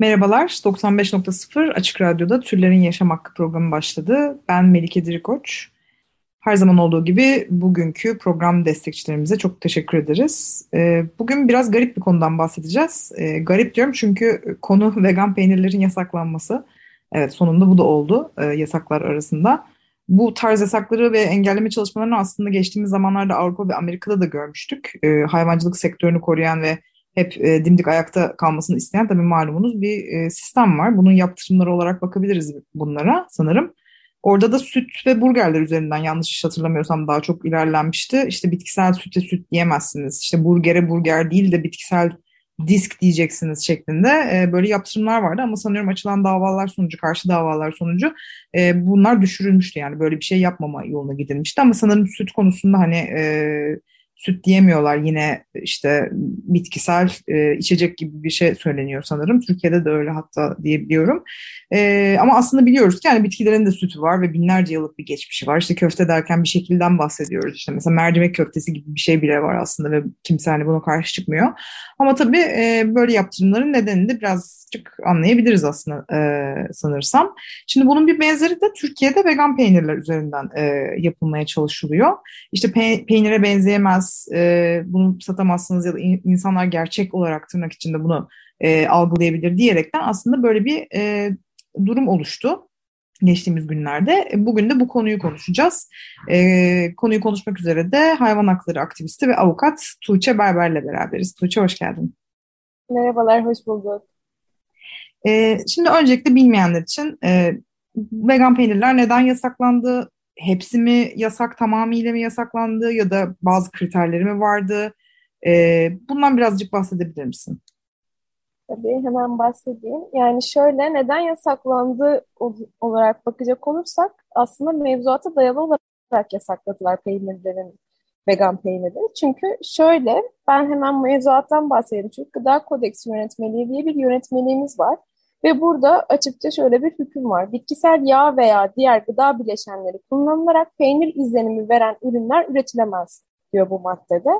Merhabalar, 95.0 Açık Radyo'da Türlerin Yaşam Hakkı programı başladı. Ben Melike Dirikoç. Her zaman olduğu gibi bugünkü program destekçilerimize çok teşekkür ederiz. Ee, bugün biraz garip bir konudan bahsedeceğiz. Ee, garip diyorum çünkü konu vegan peynirlerin yasaklanması. Evet sonunda bu da oldu e, yasaklar arasında. Bu tarz yasakları ve engelleme çalışmalarını aslında geçtiğimiz zamanlarda Avrupa ve Amerika'da da görmüştük. Ee, hayvancılık sektörünü koruyan ve hep e, dimdik ayakta kalmasını isteyen tabii malumunuz bir e, sistem var. Bunun yaptırımları olarak bakabiliriz bunlara sanırım. Orada da süt ve burgerler üzerinden yanlış hatırlamıyorsam daha çok ilerlenmişti. İşte bitkisel süte süt yiyemezsiniz. İşte burgere burger değil de bitkisel disk diyeceksiniz şeklinde e, böyle yaptırımlar vardı ama sanıyorum açılan davalar sonucu, karşı davalar sonucu e, bunlar düşürülmüştü yani böyle bir şey yapmama yoluna gidilmişti ama sanırım süt konusunda hani e, süt diyemiyorlar yine işte bitkisel e, içecek gibi bir şey söyleniyor sanırım. Türkiye'de de öyle hatta diyebiliyorum. E, ama aslında biliyoruz ki yani bitkilerin de sütü var ve binlerce yıllık bir geçmişi var. İşte köfte derken bir şekilden bahsediyoruz. İşte mesela mercimek köftesi gibi bir şey bile var aslında ve kimse hani buna karşı çıkmıyor. Ama tabii e, böyle yaptırımların nedenini de birazcık anlayabiliriz aslında e, sanırsam. Şimdi bunun bir benzeri de Türkiye'de vegan peynirler üzerinden e, yapılmaya çalışılıyor. İşte pe peynire benzeyemez, e, bunu satamazsınız ya da in insanlar gerçek olarak tırnak içinde bunu e, algılayabilir diyerekten aslında böyle bir e, durum oluştu geçtiğimiz günlerde. Bugün de bu konuyu konuşacağız. E, konuyu konuşmak üzere de hayvan hakları aktivisti ve avukat Tuğçe Berber'le beraberiz. Tuğçe hoş geldin. Merhabalar, hoş bulduk. E, şimdi öncelikle bilmeyenler için e, vegan peynirler neden yasaklandı? Hepsi mi yasak, tamamıyla mı yasaklandı ya da bazı kriterleri mi vardı? E, bundan birazcık bahsedebilir misin? Tabii hemen bahsedeyim. Yani şöyle neden yasaklandı olarak bakacak olursak aslında mevzuata dayalı olarak yasakladılar peynirlerin vegan peyniri. Çünkü şöyle ben hemen mevzuattan bahsedeyim. Çünkü Gıda Kodeksi Yönetmeliği diye bir yönetmeliğimiz var. Ve burada açıkça şöyle bir hüküm var. Bitkisel yağ veya diğer gıda bileşenleri kullanılarak peynir izlenimi veren ürünler üretilemez diyor bu maddede.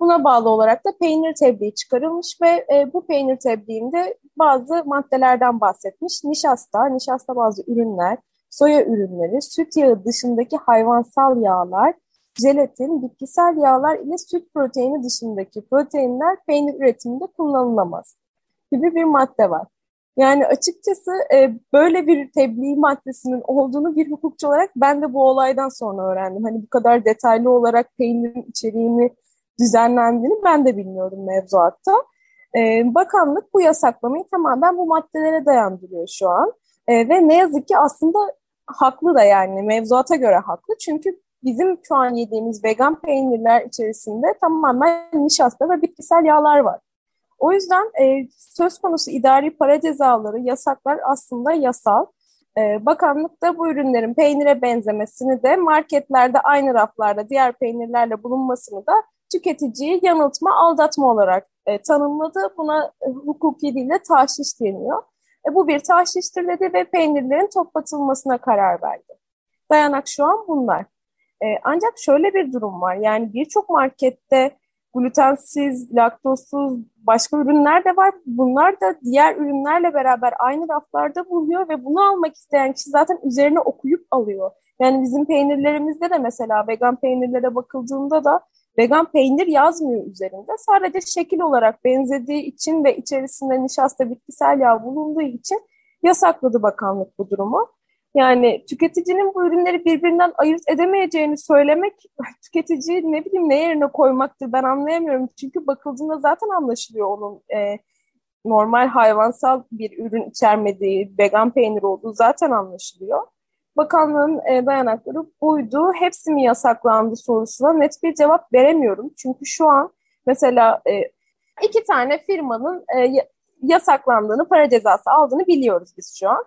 Buna bağlı olarak da peynir tebliği çıkarılmış ve e, bu peynir tebliğinde bazı maddelerden bahsetmiş. Nişasta, nişasta bazı ürünler, soya ürünleri, süt yağı dışındaki hayvansal yağlar, jelatin, bitkisel yağlar ile süt proteini dışındaki proteinler peynir üretiminde kullanılamaz gibi bir madde var. Yani açıkçası e, böyle bir tebliğ maddesinin olduğunu bir hukukçu olarak ben de bu olaydan sonra öğrendim. Hani bu kadar detaylı olarak peynirin içeriğini düzenlendiğini ben de bilmiyorum mevzuatta. E, bakanlık bu yasaklamayı tamamen bu maddelere dayandırıyor şu an. E, ve ne yazık ki aslında haklı da yani mevzuata göre haklı. Çünkü bizim şu an yediğimiz vegan peynirler içerisinde tamamen nişasta ve bitkisel yağlar var. O yüzden e, söz konusu idari para cezaları, yasaklar aslında yasal. E, bakanlık da bu ürünlerin peynire benzemesini de marketlerde aynı raflarda diğer peynirlerle bulunmasını da tüketiciyi yanıltma, aldatma olarak e, tanımladı. Buna e, hukuki dille tahşiş deniyor. E, bu bir tahşiştir dedi ve peynirlerin toplatılmasına karar verdi. Dayanak şu an bunlar. E, ancak şöyle bir durum var. Yani birçok markette glutensiz, laktozsuz başka ürünler de var. Bunlar da diğer ürünlerle beraber aynı raflarda bulunuyor ve bunu almak isteyen kişi zaten üzerine okuyup alıyor. Yani bizim peynirlerimizde de mesela vegan peynirlere bakıldığında da vegan peynir yazmıyor üzerinde. Sadece şekil olarak benzediği için ve içerisinde nişasta bitkisel yağ bulunduğu için yasakladı bakanlık bu durumu. Yani tüketicinin bu ürünleri birbirinden ayırt edemeyeceğini söylemek tüketiciyi ne bileyim ne yerine koymaktır ben anlayamıyorum. Çünkü bakıldığında zaten anlaşılıyor onun e, normal hayvansal bir ürün içermediği, vegan peynir olduğu zaten anlaşılıyor. Bakanlığın e, dayanakları buydu. Hepsi mi yasaklandı sorusuna net bir cevap veremiyorum. Çünkü şu an mesela e, iki tane firmanın e, yasaklandığını, para cezası aldığını biliyoruz biz şu an.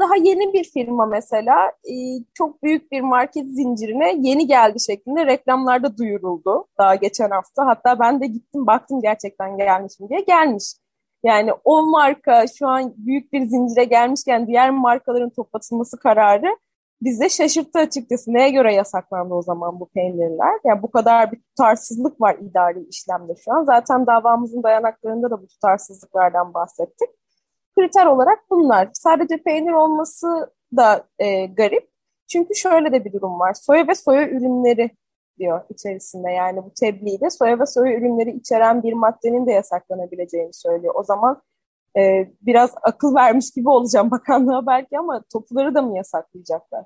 Daha yeni bir firma mesela e, çok büyük bir market zincirine yeni geldi şeklinde reklamlarda duyuruldu daha geçen hafta. Hatta ben de gittim baktım gerçekten gelmiş mi diye gelmiş. Yani o marka şu an büyük bir zincire gelmişken diğer markaların toplatılması kararı bize şaşırttı açıkçası. Neye göre yasaklandı o zaman bu peynirler? Yani bu kadar bir tutarsızlık var idari işlemde şu an. Zaten davamızın dayanaklarında da bu tutarsızlıklardan bahsettik. Kriter olarak bunlar. Sadece peynir olması da e, garip. Çünkü şöyle de bir durum var. Soya ve soya ürünleri diyor içerisinde. Yani bu tebliğde soya ve soya ürünleri içeren bir maddenin de yasaklanabileceğini söylüyor. O zaman e, biraz akıl vermiş gibi olacağım bakanlığa belki ama tofuları da mı yasaklayacaklar?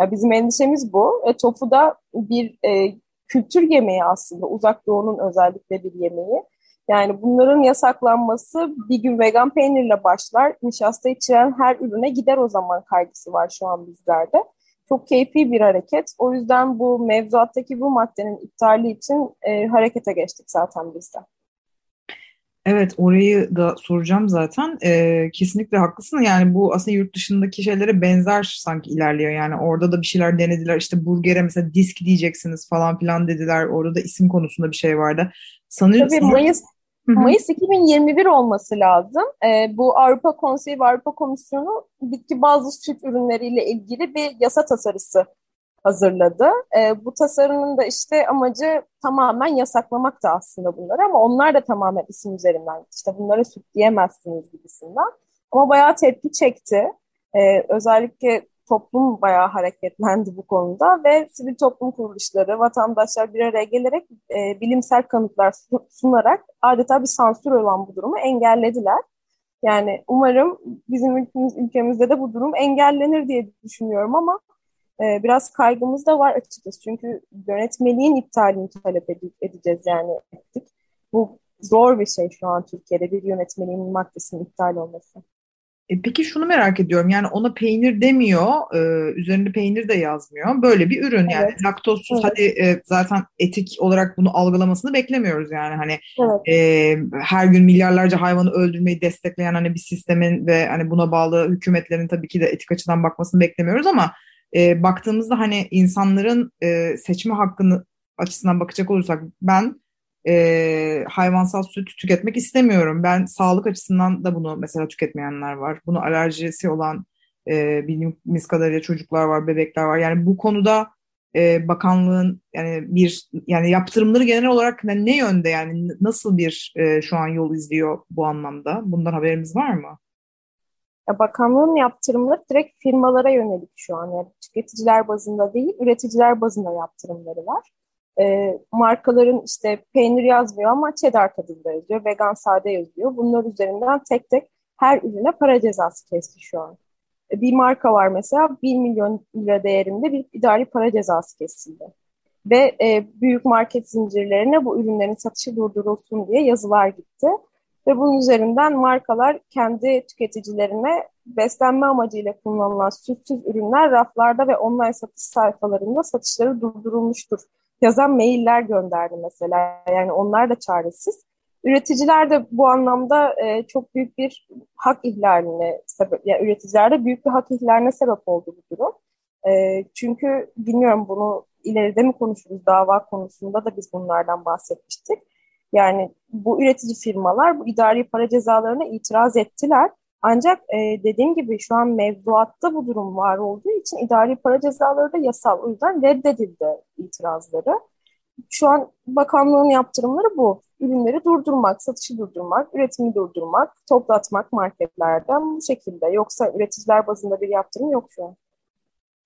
Ya bizim endişemiz bu. E, tofu da bir e, kültür yemeği aslında. Uzak Doğu'nun özellikle bir yemeği. Yani bunların yasaklanması bir gün vegan peynirle başlar. Nişasta içeren her ürüne gider o zaman kaygısı var şu an bizlerde. Çok keyfi bir hareket. O yüzden bu mevzuattaki bu maddenin iptali için e, harekete geçtik zaten biz de. Evet orayı da soracağım zaten. Ee, kesinlikle haklısın. Yani bu aslında yurt dışındaki şeylere benzer sanki ilerliyor. Yani orada da bir şeyler denediler. İşte burgere mesela disk diyeceksiniz falan filan dediler. Orada da isim konusunda bir şey vardı. Sanırım Tabii Mayıs Mayıs 2021 olması lazım. Ee, bu Avrupa Konseyi ve Avrupa Komisyonu bitki bazı süt ürünleriyle ilgili bir yasa tasarısı hazırladı. E, bu tasarımın da işte amacı tamamen yasaklamak da aslında bunları ama onlar da tamamen isim üzerinden işte bunlara süt diyemezsiniz gibisinden. Ama bayağı tepki çekti. E, özellikle toplum bayağı hareketlendi bu konuda ve sivil toplum kuruluşları, vatandaşlar bir araya gelerek e, bilimsel kanıtlar sunarak adeta bir sansür olan bu durumu engellediler. Yani umarım bizim ülkemiz, ülkemizde de bu durum engellenir diye düşünüyorum ama e, biraz kaygımız da var açıkçası. Çünkü yönetmeliğin iptalini talep ed- edeceğiz yani ettik. Bu zor bir şey şu an Türkiye'de bir yönetmeliğin maddesinin iptal olması. E peki şunu merak ediyorum yani ona peynir demiyor, e, üzerinde peynir de yazmıyor. Böyle bir ürün yani evet. laktozsuz evet. hadi e, zaten etik olarak bunu algılamasını beklemiyoruz yani hani evet. e, her gün milyarlarca hayvanı öldürmeyi destekleyen hani bir sistemin ve hani buna bağlı hükümetlerin tabii ki de etik açıdan bakmasını beklemiyoruz ama e, baktığımızda hani insanların e, seçme hakkını açısından bakacak olursak ben e, hayvansal süt tüketmek istemiyorum. Ben sağlık açısından da bunu mesela tüketmeyenler var. Bunu alerjisi olan e, bildiğimiz kadarıyla çocuklar var, bebekler var. Yani bu konuda e, bakanlığın yani bir yani yaptırımları genel olarak ne yönde yani nasıl bir e, şu an yol izliyor bu anlamda? Bundan haberimiz var mı? Ya bakanlığın yaptırımları direkt firmalara yönelik şu an. Yani tüketiciler bazında değil, üreticiler bazında yaptırımları var. E, markaların işte peynir yazmıyor ama cheddar tadında yazıyor, vegan sade yazıyor. Bunlar üzerinden tek tek her ürüne para cezası kesti şu an. E, bir marka var mesela 1 milyon lira değerinde bir idari para cezası kesildi. Ve e, büyük market zincirlerine bu ürünlerin satışı durdurulsun diye yazılar gitti. Ve bunun üzerinden markalar kendi tüketicilerine beslenme amacıyla kullanılan sütsüz ürünler raflarda ve online satış sayfalarında satışları durdurulmuştur. Yazan mailler gönderdi mesela. Yani onlar da çaresiz. Üreticiler de bu anlamda e, çok büyük bir hak ihlaline sebep, yani üreticiler de büyük bir hak ihlaline sebep oldu bu durum. E, çünkü bilmiyorum bunu ileride mi konuşuruz dava konusunda da biz bunlardan bahsetmiştik yani bu üretici firmalar bu idari para cezalarına itiraz ettiler. Ancak e, dediğim gibi şu an mevzuatta bu durum var olduğu için idari para cezaları da yasal. O yüzden reddedildi itirazları. Şu an bakanlığın yaptırımları bu. Ürünleri durdurmak, satışı durdurmak, üretimi durdurmak, toplatmak marketlerden bu şekilde. Yoksa üreticiler bazında bir yaptırım yok şu an.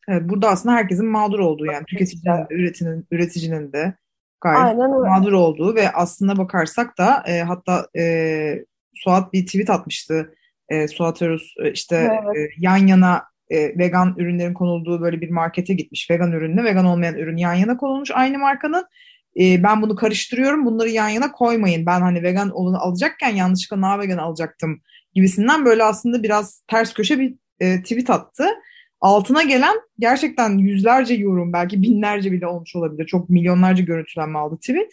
Evet, burada aslında herkesin mağdur olduğu yani tüketicinin de, üreticinin, üreticinin de gayet Aynen öyle. mağdur olduğu ve aslında bakarsak da e, hatta e, Suat bir tweet atmıştı. E, Suat Arus e, işte evet. e, yan yana e, vegan ürünlerin konulduğu böyle bir markete gitmiş. Vegan ürünle vegan olmayan ürün yan yana konulmuş aynı markanın. E, ben bunu karıştırıyorum bunları yan yana koymayın. Ben hani vegan olanı alacakken yanlışlıkla na vegan alacaktım gibisinden böyle aslında biraz ters köşe bir e, tweet attı altına gelen gerçekten yüzlerce yorum belki binlerce bile olmuş olabilir. Çok milyonlarca görüntülenme aldı tweet.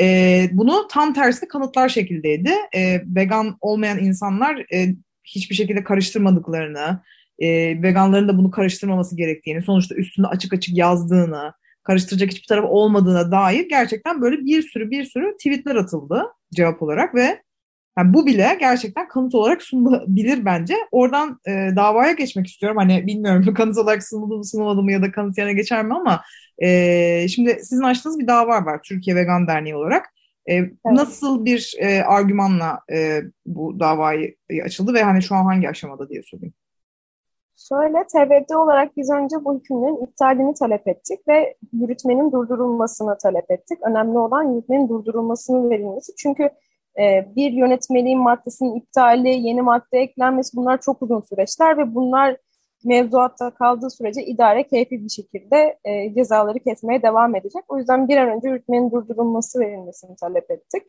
E, bunu tam tersi kanıtlar şekildeydi. E, vegan olmayan insanlar e, hiçbir şekilde karıştırmadıklarını, e, veganların da bunu karıştırmaması gerektiğini, sonuçta üstünde açık açık yazdığını, karıştıracak hiçbir taraf olmadığına dair gerçekten böyle bir sürü bir sürü tweetler atıldı cevap olarak ve yani bu bile gerçekten kanıt olarak sunulabilir bence. Oradan e, davaya geçmek istiyorum. Hani bilmiyorum kanıt olarak sunuldu mu sunulmadı mı ya da kanıt yerine geçer mi ama e, şimdi sizin açtığınız bir dava var Türkiye Vegan Derneği olarak. E, evet. Nasıl bir e, argümanla e, bu davayı açıldı ve hani şu an hangi aşamada diye sorayım. Şöyle, TBD olarak biz önce bu hükümlerin iptalini talep ettik ve yürütmenin durdurulmasını talep ettik. Önemli olan yürütmenin durdurulmasının verilmesi. Çünkü e, bir yönetmeliğin maddesinin iptali, yeni madde eklenmesi bunlar çok uzun süreçler ve bunlar mevzuatta kaldığı sürece idare keyfi bir şekilde e, cezaları kesmeye devam edecek. O yüzden bir an önce yürütmenin durdurulması verilmesini talep ettik.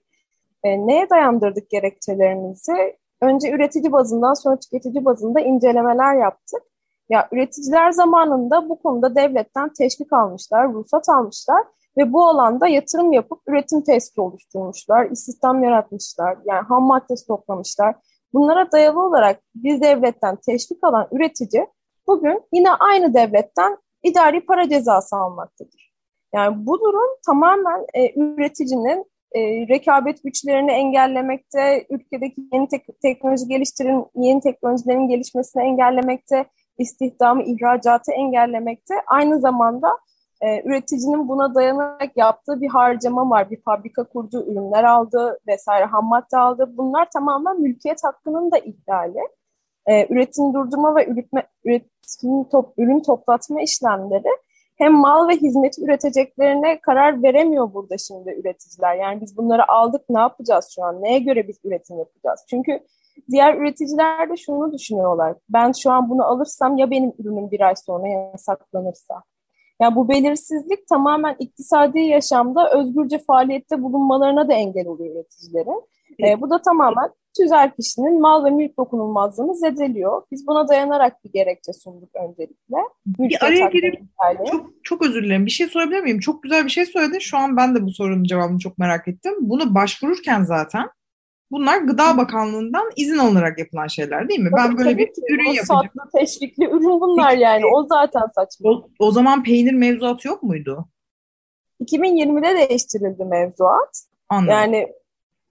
E, neye dayandırdık gerekçelerimizi? Önce üretici bazından sonra tüketici bazında incelemeler yaptık. Ya üreticiler zamanında bu konuda devletten teşvik almışlar, ruhsat almışlar ve bu alanda yatırım yapıp üretim testi oluşturmuşlar, istihdam yaratmışlar, yani ham madde stoklamışlar. Bunlara dayalı olarak bir devletten teşvik alan üretici bugün yine aynı devletten idari para cezası almaktadır. Yani bu durum tamamen e, üreticinin e, rekabet güçlerini engellemekte, ülkedeki yeni tek teknoloji geliştirin, yeni teknolojilerin gelişmesini engellemekte, istihdamı, ihracatı engellemekte. Aynı zamanda e, üreticinin buna dayanarak yaptığı bir harcama var. Bir fabrika kurdu, ürünler aldı vesaire, ham madde aldı. Bunlar tamamen mülkiyet hakkının da ihlali. E, üretim durdurma ve üretme, üretim top, ürün toplatma işlemleri hem mal ve hizmet üreteceklerine karar veremiyor burada şimdi üreticiler. Yani biz bunları aldık ne yapacağız şu an? Neye göre biz üretim yapacağız? Çünkü diğer üreticiler de şunu düşünüyorlar. Ben şu an bunu alırsam ya benim ürünüm bir ay sonra yasaklanırsa? Yani bu belirsizlik tamamen iktisadi yaşamda özgürce faaliyette bulunmalarına da engel oluyor üreticilerin. Evet. E, bu da tamamen tüzel kişinin mal ve mülk dokunulmazlığını zedeliyor. Biz buna dayanarak bir gerekçe sunduk öncelikle. Bir araya girip çok, çok özür dilerim. Bir şey sorabilir miyim? Çok güzel bir şey söyledin. Şu an ben de bu sorunun cevabını çok merak ettim. Bunu başvururken zaten bunlar Gıda Bakanlığı'ndan izin alınarak yapılan şeyler değil mi? Tabii, ben böyle bir ki. ürün o yapacağım. Satlı teşvikli ürün bunlar Peki, yani. O zaten saçma. O, o zaman peynir mevzuatı yok muydu? 2020'de değiştirildi mevzuat. Anladım. Yani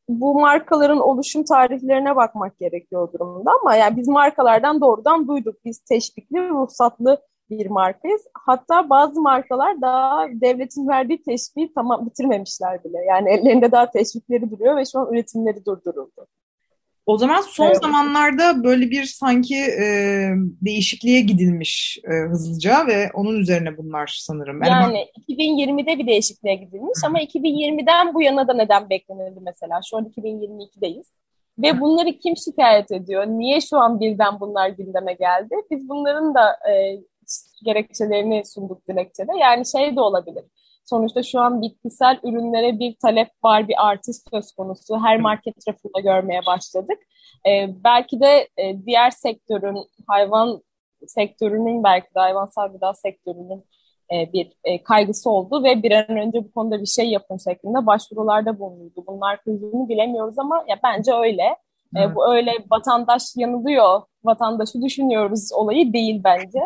bu markaların oluşum tarihlerine bakmak gerekiyor durumda ama yani biz markalardan doğrudan duyduk. Biz teşvikli, ruhsatlı bir markayız. Hatta bazı markalar daha devletin verdiği teşviği tamam bitirmemişler bile. Yani ellerinde daha teşvikleri duruyor ve şu an üretimleri durduruldu. O zaman son evet. zamanlarda böyle bir sanki e, değişikliğe gidilmiş e, hızlıca ve onun üzerine bunlar sanırım. Yani, yani 2020'de bir değişikliğe gidilmiş Hı. ama 2020'den bu yana da neden beklenildi mesela? Şu an 2022'deyiz. Ve bunları kim şikayet ediyor? Niye şu an birden bunlar gündeme geldi? Biz bunların da e, gerekçelerini sunduk dilekçede. Yani şey de olabilir. Sonuçta şu an bitkisel ürünlere bir talep var, bir artış söz konusu. Her market rafında görmeye başladık. Ee, belki de e, diğer sektörün, hayvan sektörünün belki de hayvansal gıda sektörünün e, bir e, kaygısı oldu ve bir an önce bu konuda bir şey yapın şeklinde başvurularda bulundu. Bunlar kızdığını bilemiyoruz ama ya bence öyle. E, bu öyle vatandaş yanılıyor, vatandaşı düşünüyoruz olayı değil bence.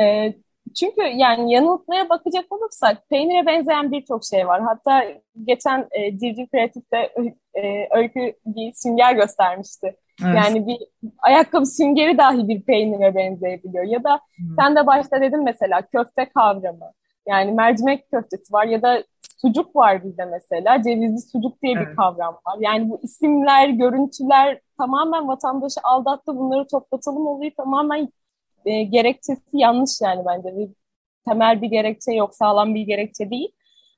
E, çünkü yani yanıltmaya bakacak olursak peynire benzeyen birçok şey var. Hatta geçen e, Civciv Kreatif'te e, Öykü bir sünger göstermişti. Evet. Yani bir ayakkabı süngeri dahi bir peynire benzeyebiliyor. Ya da hmm. sen de başta dedin mesela köfte kavramı. Yani mercimek köftesi var ya da sucuk var bizde mesela. Cevizli sucuk diye evet. bir kavram var. Yani bu isimler, görüntüler tamamen vatandaşı aldattı. Bunları toplatalım oluyor tamamen e, gerekçesi yanlış yani bence. Bir temel bir gerekçe yok, sağlam bir gerekçe değil.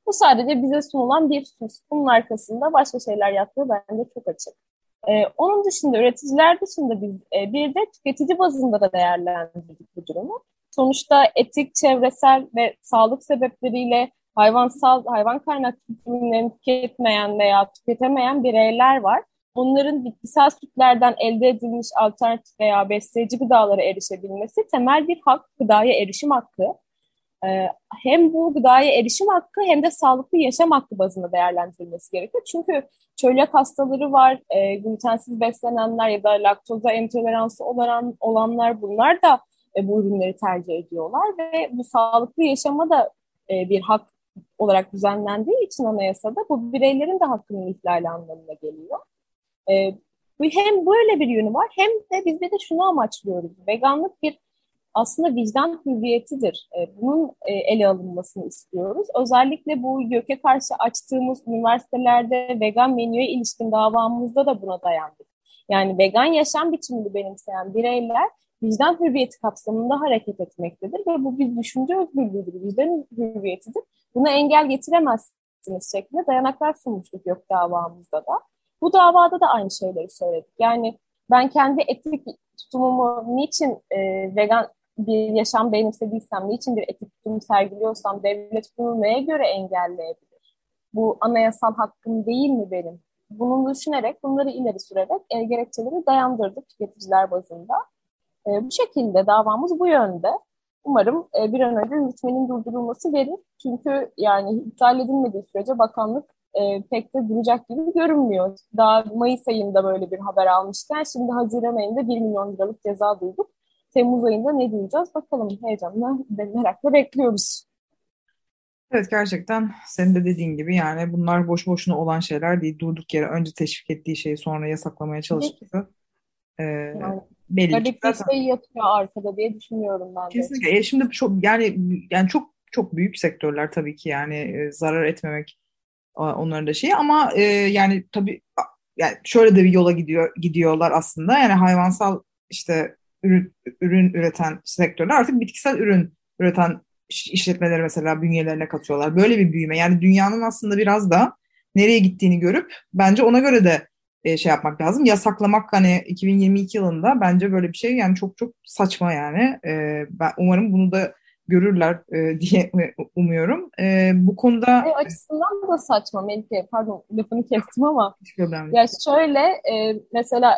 Bu sadece bize sunulan bir sus. Bunun arkasında başka şeyler yattığı bence çok açık. Ee, onun dışında üreticiler dışında biz e, bir de tüketici bazında da değerlendirdik bu durumu. Sonuçta etik, çevresel ve sağlık sebepleriyle hayvansal, hayvan kaynaklı ürünlerini tüketmeyen veya tüketemeyen bireyler var bunların bitkisel sütlerden elde edilmiş alternatif veya besleyici gıdalara erişebilmesi temel bir hak, gıdaya erişim hakkı. e, hem bu gıdaya erişim hakkı hem de sağlıklı yaşam hakkı bazında değerlendirilmesi gerekiyor. Çünkü çölyak hastaları var, e, glutensiz beslenenler ya da laktoza intoleransı olan, olanlar bunlar da e, bu ürünleri tercih ediyorlar ve bu sağlıklı yaşama da e, bir hak olarak düzenlendiği için anayasada bu bireylerin de hakkının ihlali anlamına geliyor. E, hem böyle bir yönü var hem de biz de şunu amaçlıyoruz. Veganlık bir aslında vicdan hürriyetidir. E, bunun e, ele alınmasını istiyoruz. Özellikle bu YÖK'e karşı açtığımız üniversitelerde vegan menüye ilişkin davamızda da buna dayandık. Yani vegan yaşam biçimini benimseyen bireyler vicdan hürriyeti kapsamında hareket etmektedir ve bu bir düşünce özgürlüğüdür, vicdan hürriyetidir. Buna engel getiremezsiniz şeklinde dayanaklar sunmuştuk YÖK davamızda da. Bu davada da aynı şeyleri söyledik. Yani ben kendi etik tutumumu niçin e, vegan bir yaşam benimsediysem, niçin bir etik tutum sergiliyorsam devlet bunu neye göre engelleyebilir? Bu anayasal hakkım değil mi benim? Bunu düşünerek, bunları ileri sürerek e, gerekçeleri dayandırdık tüketiciler bazında. E, bu şekilde davamız bu yönde. Umarım e, bir an önce yürütmenin durdurulması verir. Çünkü yani iptal edilmediği sürece bakanlık e, pek de duracak gibi görünmüyor. Daha Mayıs ayında böyle bir haber almışken şimdi Haziran ayında 1 milyon liralık ceza duyduk. Temmuz ayında ne duyacağız bakalım heyecanla ve merakla bekliyoruz. Evet gerçekten senin de dediğin gibi yani bunlar boş boşuna olan şeyler değil. Durduk yere önce teşvik ettiği şeyi sonra yasaklamaya çalışması. Ee, yani, belli ki zaten. şey yatıyor arkada diye düşünüyorum ben de. Kesinlikle. E şimdi çok yani yani çok çok büyük sektörler tabii ki yani e, zarar etmemek onların da şeyi ama e, yani tabii yani şöyle de bir yola gidiyor gidiyorlar aslında. Yani hayvansal işte ürün, ürün üreten sektörler artık bitkisel ürün üreten işletmeleri mesela bünyelerine katıyorlar. Böyle bir büyüme. Yani dünyanın aslında biraz da nereye gittiğini görüp bence ona göre de e, şey yapmak lazım. Yasaklamak hani 2022 yılında bence böyle bir şey yani çok çok saçma yani. E, ben umarım bunu da görürler e, diye umuyorum. E, bu konuda... E, açısından da saçma Melike. Pardon lafını kestim ama. Hiç problem Ya şöyle e, mesela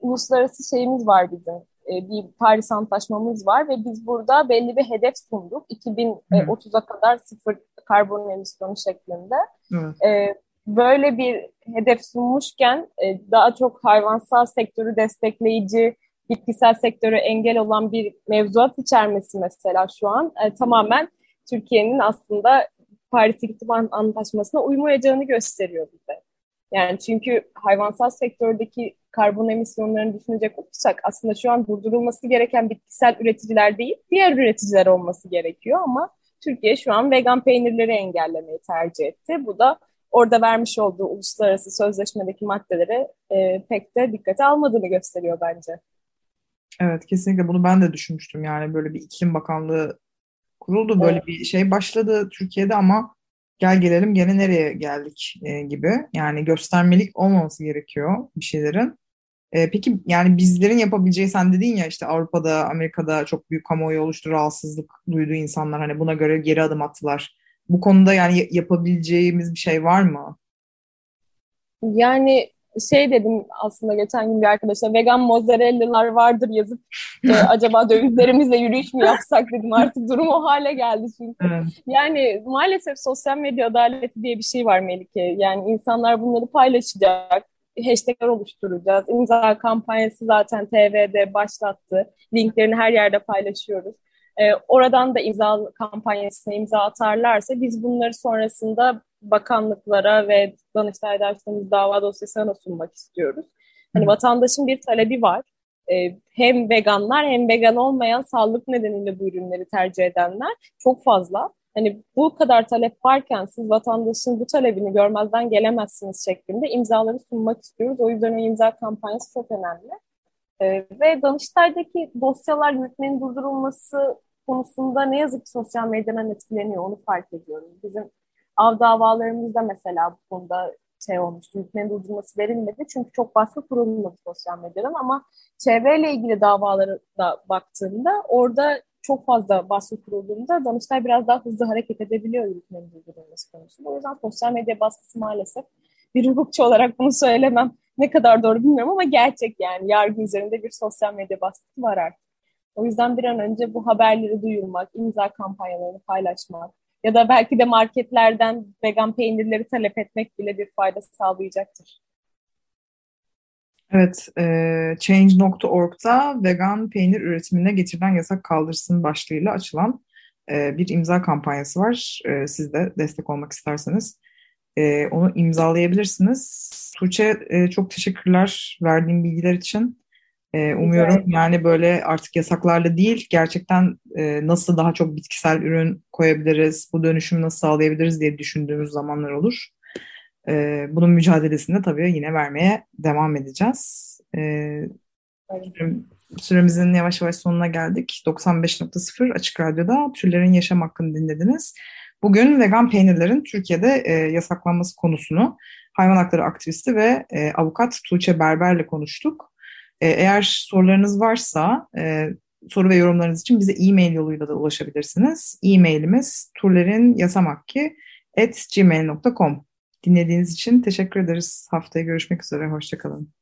uluslararası şeyimiz var bizim. E, bir Paris Antlaşmamız var ve biz burada belli bir hedef sunduk. 2030'a kadar sıfır karbon emisyonu şeklinde. E, böyle bir hedef sunmuşken e, daha çok hayvansal sektörü destekleyici, bitkisel sektörü engel olan bir mevzuat içermesi mesela şu an tamamen Türkiye'nin aslında Paris İklim Antlaşması'na uymayacağını gösteriyor bize. Yani çünkü hayvansal sektördeki karbon emisyonlarını düşünecek olursak aslında şu an durdurulması gereken bitkisel üreticiler değil, diğer üreticiler olması gerekiyor ama Türkiye şu an vegan peynirleri engellemeyi tercih etti. Bu da orada vermiş olduğu uluslararası sözleşmedeki maddelere e, pek de dikkate almadığını gösteriyor bence. Evet kesinlikle bunu ben de düşünmüştüm yani böyle bir iklim bakanlığı kuruldu böyle evet. bir şey başladı Türkiye'de ama gel gelelim gene nereye geldik e, gibi. Yani göstermelik olmaması gerekiyor bir şeylerin. E, peki yani bizlerin yapabileceği sen dedin ya işte Avrupa'da, Amerika'da çok büyük kamuoyu oluştu, rahatsızlık duydu insanlar. Hani buna göre geri adım attılar. Bu konuda yani yapabileceğimiz bir şey var mı? Yani şey dedim aslında geçen gün bir arkadaşa vegan mozzarellalar vardır yazıp e, acaba dövizlerimizle yürüyüş mü yapsak dedim artık durum o hale geldi çünkü. Evet. Yani maalesef sosyal medya adaleti diye bir şey var Melike. Yani insanlar bunları paylaşacak, hashtagler oluşturacağız. İmza kampanyası zaten TV'de başlattı. Linklerini her yerde paylaşıyoruz. E, oradan da imza kampanyasına imza atarlarsa biz bunları sonrasında bakanlıklara ve Danıştay'da açtığımız dava dosyasına sunmak istiyoruz. Hani vatandaşın bir talebi var. Ee, hem veganlar hem vegan olmayan sağlık nedeniyle bu ürünleri tercih edenler çok fazla. Hani bu kadar talep varken siz vatandaşın bu talebini görmezden gelemezsiniz şeklinde imzaları sunmak istiyoruz. O yüzden o imza kampanyası çok önemli. Ee, ve Danıştay'daki dosyalar yürütmenin durdurulması konusunda ne yazık ki sosyal medyadan etkileniyor onu fark ediyorum. Bizim av davalarımızda mesela bu konuda şey olmuş, hükmen durdurması verilmedi. Çünkü çok baskı kurulmadı sosyal medyadan ama çevreyle ilgili davalara da baktığımda orada çok fazla baskı kurulduğunda Danıştay biraz daha hızlı hareket edebiliyor hükmen durdurulması konusunda. O yüzden sosyal medya baskısı maalesef bir hukukçu olarak bunu söylemem ne kadar doğru bilmiyorum ama gerçek yani yargı üzerinde bir sosyal medya baskısı var artık. O yüzden bir an önce bu haberleri duyurmak, imza kampanyalarını paylaşmak ya da belki de marketlerden vegan peynirleri talep etmek bile bir fayda sağlayacaktır. Evet, e, Change.org'da vegan peynir üretimine getirilen yasak kaldırsın başlığıyla açılan e, bir imza kampanyası var. E, siz de destek olmak isterseniz e, onu imzalayabilirsiniz. Tuğçe e, çok teşekkürler verdiğim bilgiler için. E, umuyorum yani böyle artık yasaklarla değil gerçekten e, nasıl daha çok bitkisel ürün koyabiliriz, bu dönüşümü nasıl sağlayabiliriz diye düşündüğümüz zamanlar olur. E, bunun mücadelesini tabii yine vermeye devam edeceğiz. E, süremizin yavaş yavaş sonuna geldik. 95.0 Açık Radyo'da Türlerin Yaşam Hakkını dinlediniz. Bugün vegan peynirlerin Türkiye'de e, yasaklanması konusunu hayvan hakları aktivisti ve e, avukat Tuğçe Berber'le konuştuk. E, eğer sorularınız varsa e, soru ve yorumlarınız için bize e-mail yoluyla da ulaşabilirsiniz. E-mailimiz turlerinyasamakki.gmail.com Dinlediğiniz için teşekkür ederiz. Haftaya görüşmek üzere. Hoşçakalın.